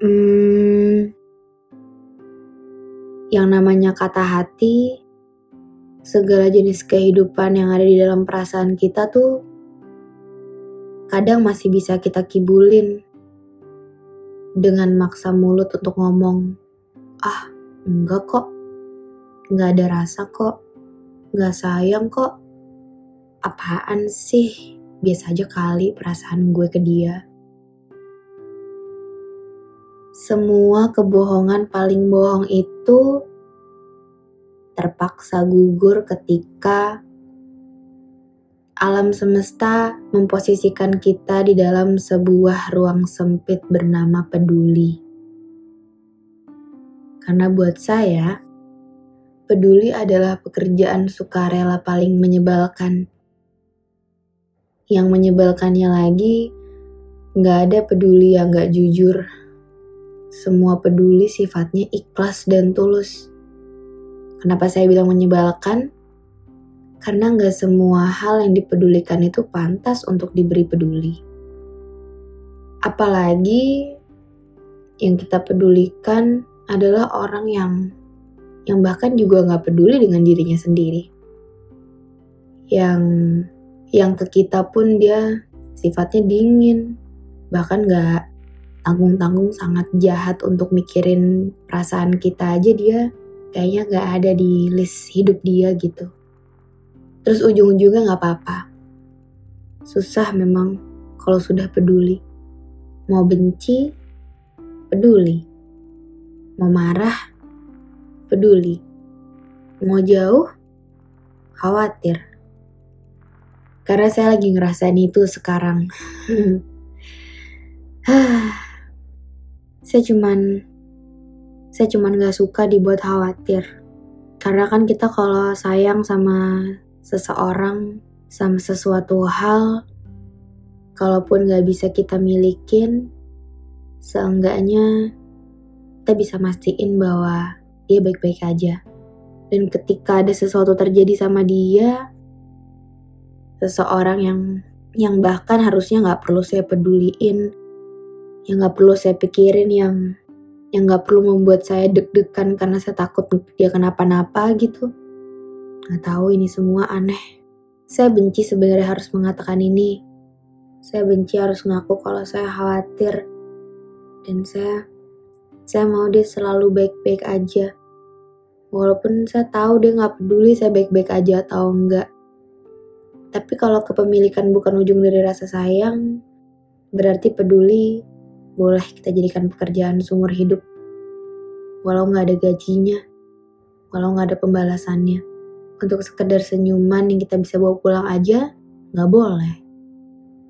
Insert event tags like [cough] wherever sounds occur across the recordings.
Hmm, yang namanya kata hati, segala jenis kehidupan yang ada di dalam perasaan kita tuh kadang masih bisa kita kibulin dengan maksa mulut untuk ngomong, ah enggak kok, enggak ada rasa kok, enggak sayang kok, apaan sih, biasa aja kali perasaan gue ke dia. Semua kebohongan paling bohong itu terpaksa gugur ketika alam semesta memposisikan kita di dalam sebuah ruang sempit bernama peduli. Karena buat saya, peduli adalah pekerjaan sukarela paling menyebalkan. Yang menyebalkannya lagi, nggak ada peduli yang nggak jujur. Semua peduli sifatnya ikhlas dan tulus. Kenapa saya bilang menyebalkan? Karena nggak semua hal yang dipedulikan itu pantas untuk diberi peduli. Apalagi yang kita pedulikan adalah orang yang yang bahkan juga nggak peduli dengan dirinya sendiri. Yang yang ke kita pun dia sifatnya dingin, bahkan nggak tanggung-tanggung sangat jahat untuk mikirin perasaan kita aja dia kayaknya nggak ada di list hidup dia gitu. Terus ujung-ujungnya gak apa-apa. Susah memang kalau sudah peduli. Mau benci, peduli. Mau marah, peduli. Mau jauh, khawatir. Karena saya lagi ngerasain itu sekarang. [laughs] saya cuman saya cuman gak suka dibuat khawatir. Karena kan kita kalau sayang sama seseorang sama sesuatu hal, kalaupun gak bisa kita milikin, seenggaknya kita bisa mastiin bahwa dia baik-baik aja. Dan ketika ada sesuatu terjadi sama dia, seseorang yang yang bahkan harusnya nggak perlu saya peduliin, yang nggak perlu saya pikirin, yang yang nggak perlu membuat saya deg-degan karena saya takut dia kenapa-napa gitu Gak tahu ini semua aneh. Saya benci sebenarnya harus mengatakan ini. Saya benci harus ngaku kalau saya khawatir. Dan saya saya mau dia selalu baik-baik aja. Walaupun saya tahu dia nggak peduli saya baik-baik aja atau enggak. Tapi kalau kepemilikan bukan ujung dari rasa sayang, berarti peduli boleh kita jadikan pekerjaan seumur hidup. Walau nggak ada gajinya, walau nggak ada pembalasannya untuk sekedar senyuman yang kita bisa bawa pulang aja, nggak boleh.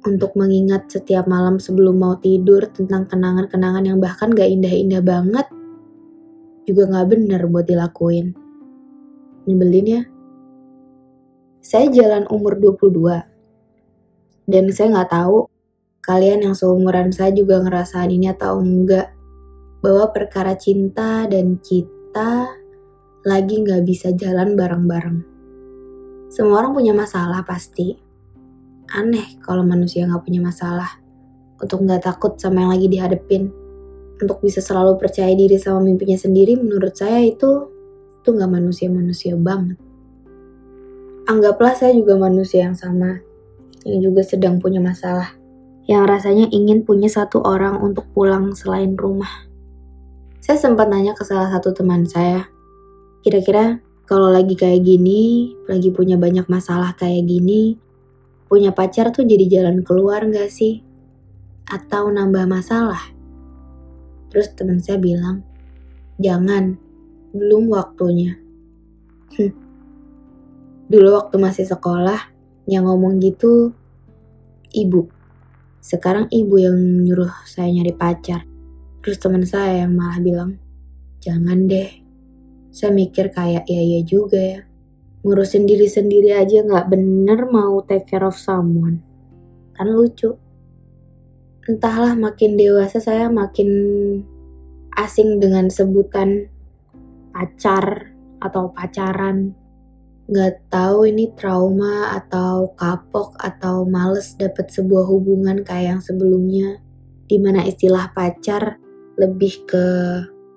Untuk mengingat setiap malam sebelum mau tidur tentang kenangan-kenangan yang bahkan gak indah-indah banget, juga nggak bener buat dilakuin. Nyebelin ya? Saya jalan umur 22. Dan saya nggak tahu kalian yang seumuran saya juga ngerasain ini atau enggak. Bahwa perkara cinta dan cita lagi nggak bisa jalan bareng-bareng. Semua orang punya masalah pasti. Aneh kalau manusia nggak punya masalah. Untuk nggak takut sama yang lagi dihadepin. Untuk bisa selalu percaya diri sama mimpinya sendiri, menurut saya itu itu nggak manusia-manusia banget. Anggaplah saya juga manusia yang sama, yang juga sedang punya masalah, yang rasanya ingin punya satu orang untuk pulang selain rumah. Saya sempat nanya ke salah satu teman saya, Kira-kira kalau lagi kayak gini, lagi punya banyak masalah kayak gini, punya pacar tuh jadi jalan keluar gak sih? Atau nambah masalah? Terus teman saya bilang, jangan, belum waktunya. Hm. Dulu waktu masih sekolah, yang ngomong gitu ibu. Sekarang ibu yang nyuruh saya nyari pacar. Terus teman saya yang malah bilang, jangan deh, saya mikir kayak ya ya juga ya. Ngurusin diri sendiri aja nggak bener mau take care of someone. Kan lucu. Entahlah makin dewasa saya makin asing dengan sebutan pacar atau pacaran. Gak tahu ini trauma atau kapok atau males dapet sebuah hubungan kayak yang sebelumnya. Di mana istilah pacar lebih ke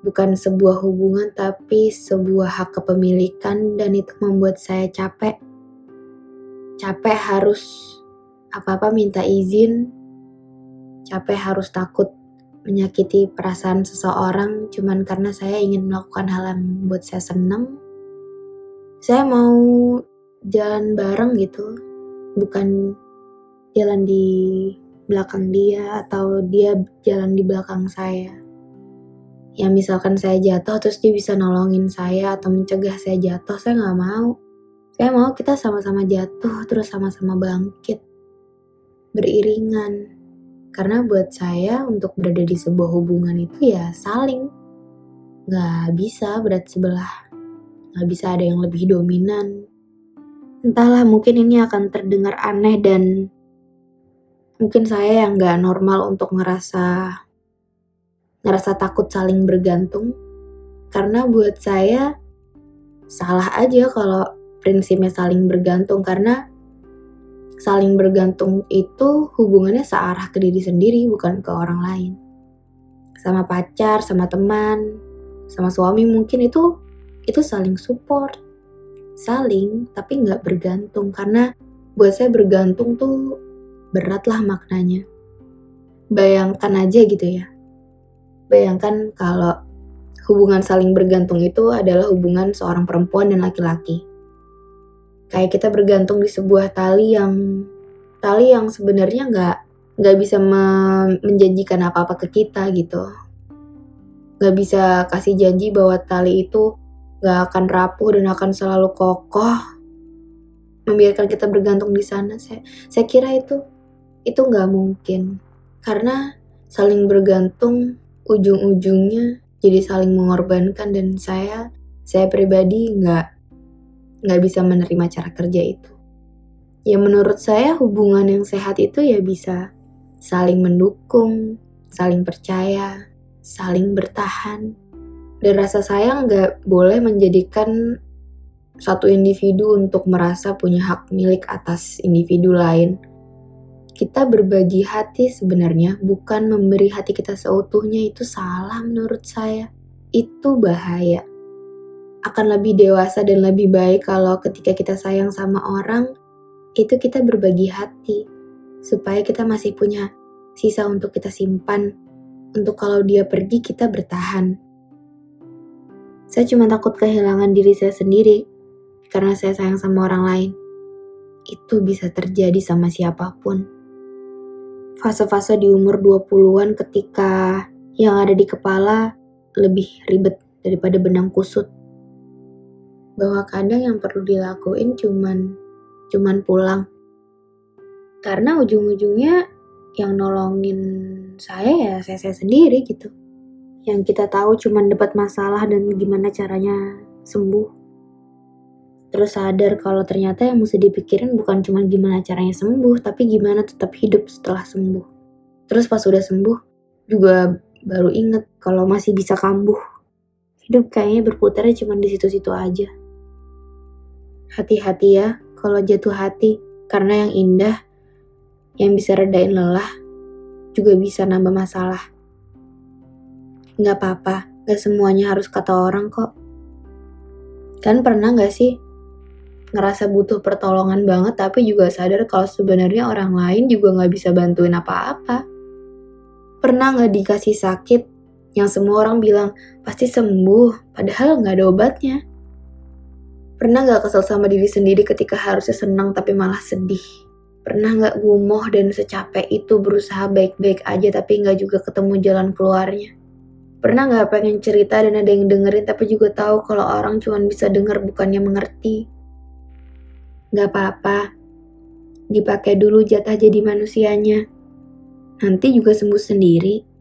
bukan sebuah hubungan tapi sebuah hak kepemilikan dan itu membuat saya capek. Capek harus apa-apa minta izin. Capek harus takut menyakiti perasaan seseorang cuman karena saya ingin melakukan hal yang membuat saya senang. Saya mau jalan bareng gitu, bukan jalan di belakang dia atau dia jalan di belakang saya. Ya misalkan saya jatuh terus dia bisa nolongin saya atau mencegah saya jatuh saya nggak mau. Saya mau kita sama-sama jatuh terus sama-sama bangkit. Beriringan. Karena buat saya untuk berada di sebuah hubungan itu ya saling. Nggak bisa berat sebelah nggak bisa ada yang lebih dominan. Entahlah mungkin ini akan terdengar aneh dan mungkin saya yang nggak normal untuk ngerasa ngerasa takut saling bergantung. Karena buat saya salah aja kalau prinsipnya saling bergantung. Karena saling bergantung itu hubungannya searah ke diri sendiri bukan ke orang lain. Sama pacar sama teman sama suami mungkin itu itu saling support saling tapi nggak bergantung karena buat saya bergantung tuh berat lah maknanya bayangkan aja gitu ya Bayangkan kalau hubungan saling bergantung itu adalah hubungan seorang perempuan dan laki-laki. Kayak kita bergantung di sebuah tali yang tali yang sebenarnya nggak nggak bisa me menjanjikan apa-apa ke kita gitu. Nggak bisa kasih janji bahwa tali itu nggak akan rapuh dan akan selalu kokoh. Membiarkan kita bergantung di sana. Saya, saya kira itu itu nggak mungkin karena saling bergantung ujung-ujungnya jadi saling mengorbankan dan saya saya pribadi nggak nggak bisa menerima cara kerja itu. Ya menurut saya hubungan yang sehat itu ya bisa saling mendukung, saling percaya, saling bertahan. Dan rasa sayang nggak boleh menjadikan satu individu untuk merasa punya hak milik atas individu lain kita berbagi hati sebenarnya bukan memberi hati kita seutuhnya itu salah menurut saya. Itu bahaya. Akan lebih dewasa dan lebih baik kalau ketika kita sayang sama orang, itu kita berbagi hati. Supaya kita masih punya sisa untuk kita simpan. Untuk kalau dia pergi kita bertahan. Saya cuma takut kehilangan diri saya sendiri karena saya sayang sama orang lain. Itu bisa terjadi sama siapa pun fase-fase di umur 20-an ketika yang ada di kepala lebih ribet daripada benang kusut. Bahwa kadang yang perlu dilakuin cuman cuman pulang. Karena ujung-ujungnya yang nolongin saya ya saya, saya sendiri gitu. Yang kita tahu cuman dapat masalah dan gimana caranya sembuh terus sadar kalau ternyata yang mesti dipikirin bukan cuma gimana caranya sembuh, tapi gimana tetap hidup setelah sembuh. Terus pas udah sembuh, juga baru inget kalau masih bisa kambuh. Hidup kayaknya berputarnya cuma di situ-situ aja. Hati-hati ya kalau jatuh hati, karena yang indah, yang bisa redain lelah, juga bisa nambah masalah. Gak apa-apa, gak semuanya harus kata orang kok. Kan pernah gak sih ngerasa butuh pertolongan banget tapi juga sadar kalau sebenarnya orang lain juga nggak bisa bantuin apa-apa. Pernah nggak dikasih sakit yang semua orang bilang pasti sembuh padahal nggak ada obatnya. Pernah nggak kesel sama diri sendiri ketika harusnya senang tapi malah sedih? Pernah nggak gumoh dan secapek itu berusaha baik-baik aja tapi nggak juga ketemu jalan keluarnya? Pernah nggak pengen cerita dan ada yang dengerin tapi juga tahu kalau orang cuma bisa denger bukannya mengerti? Gak apa-apa, dipakai dulu jatah jadi manusianya. Nanti juga sembuh sendiri.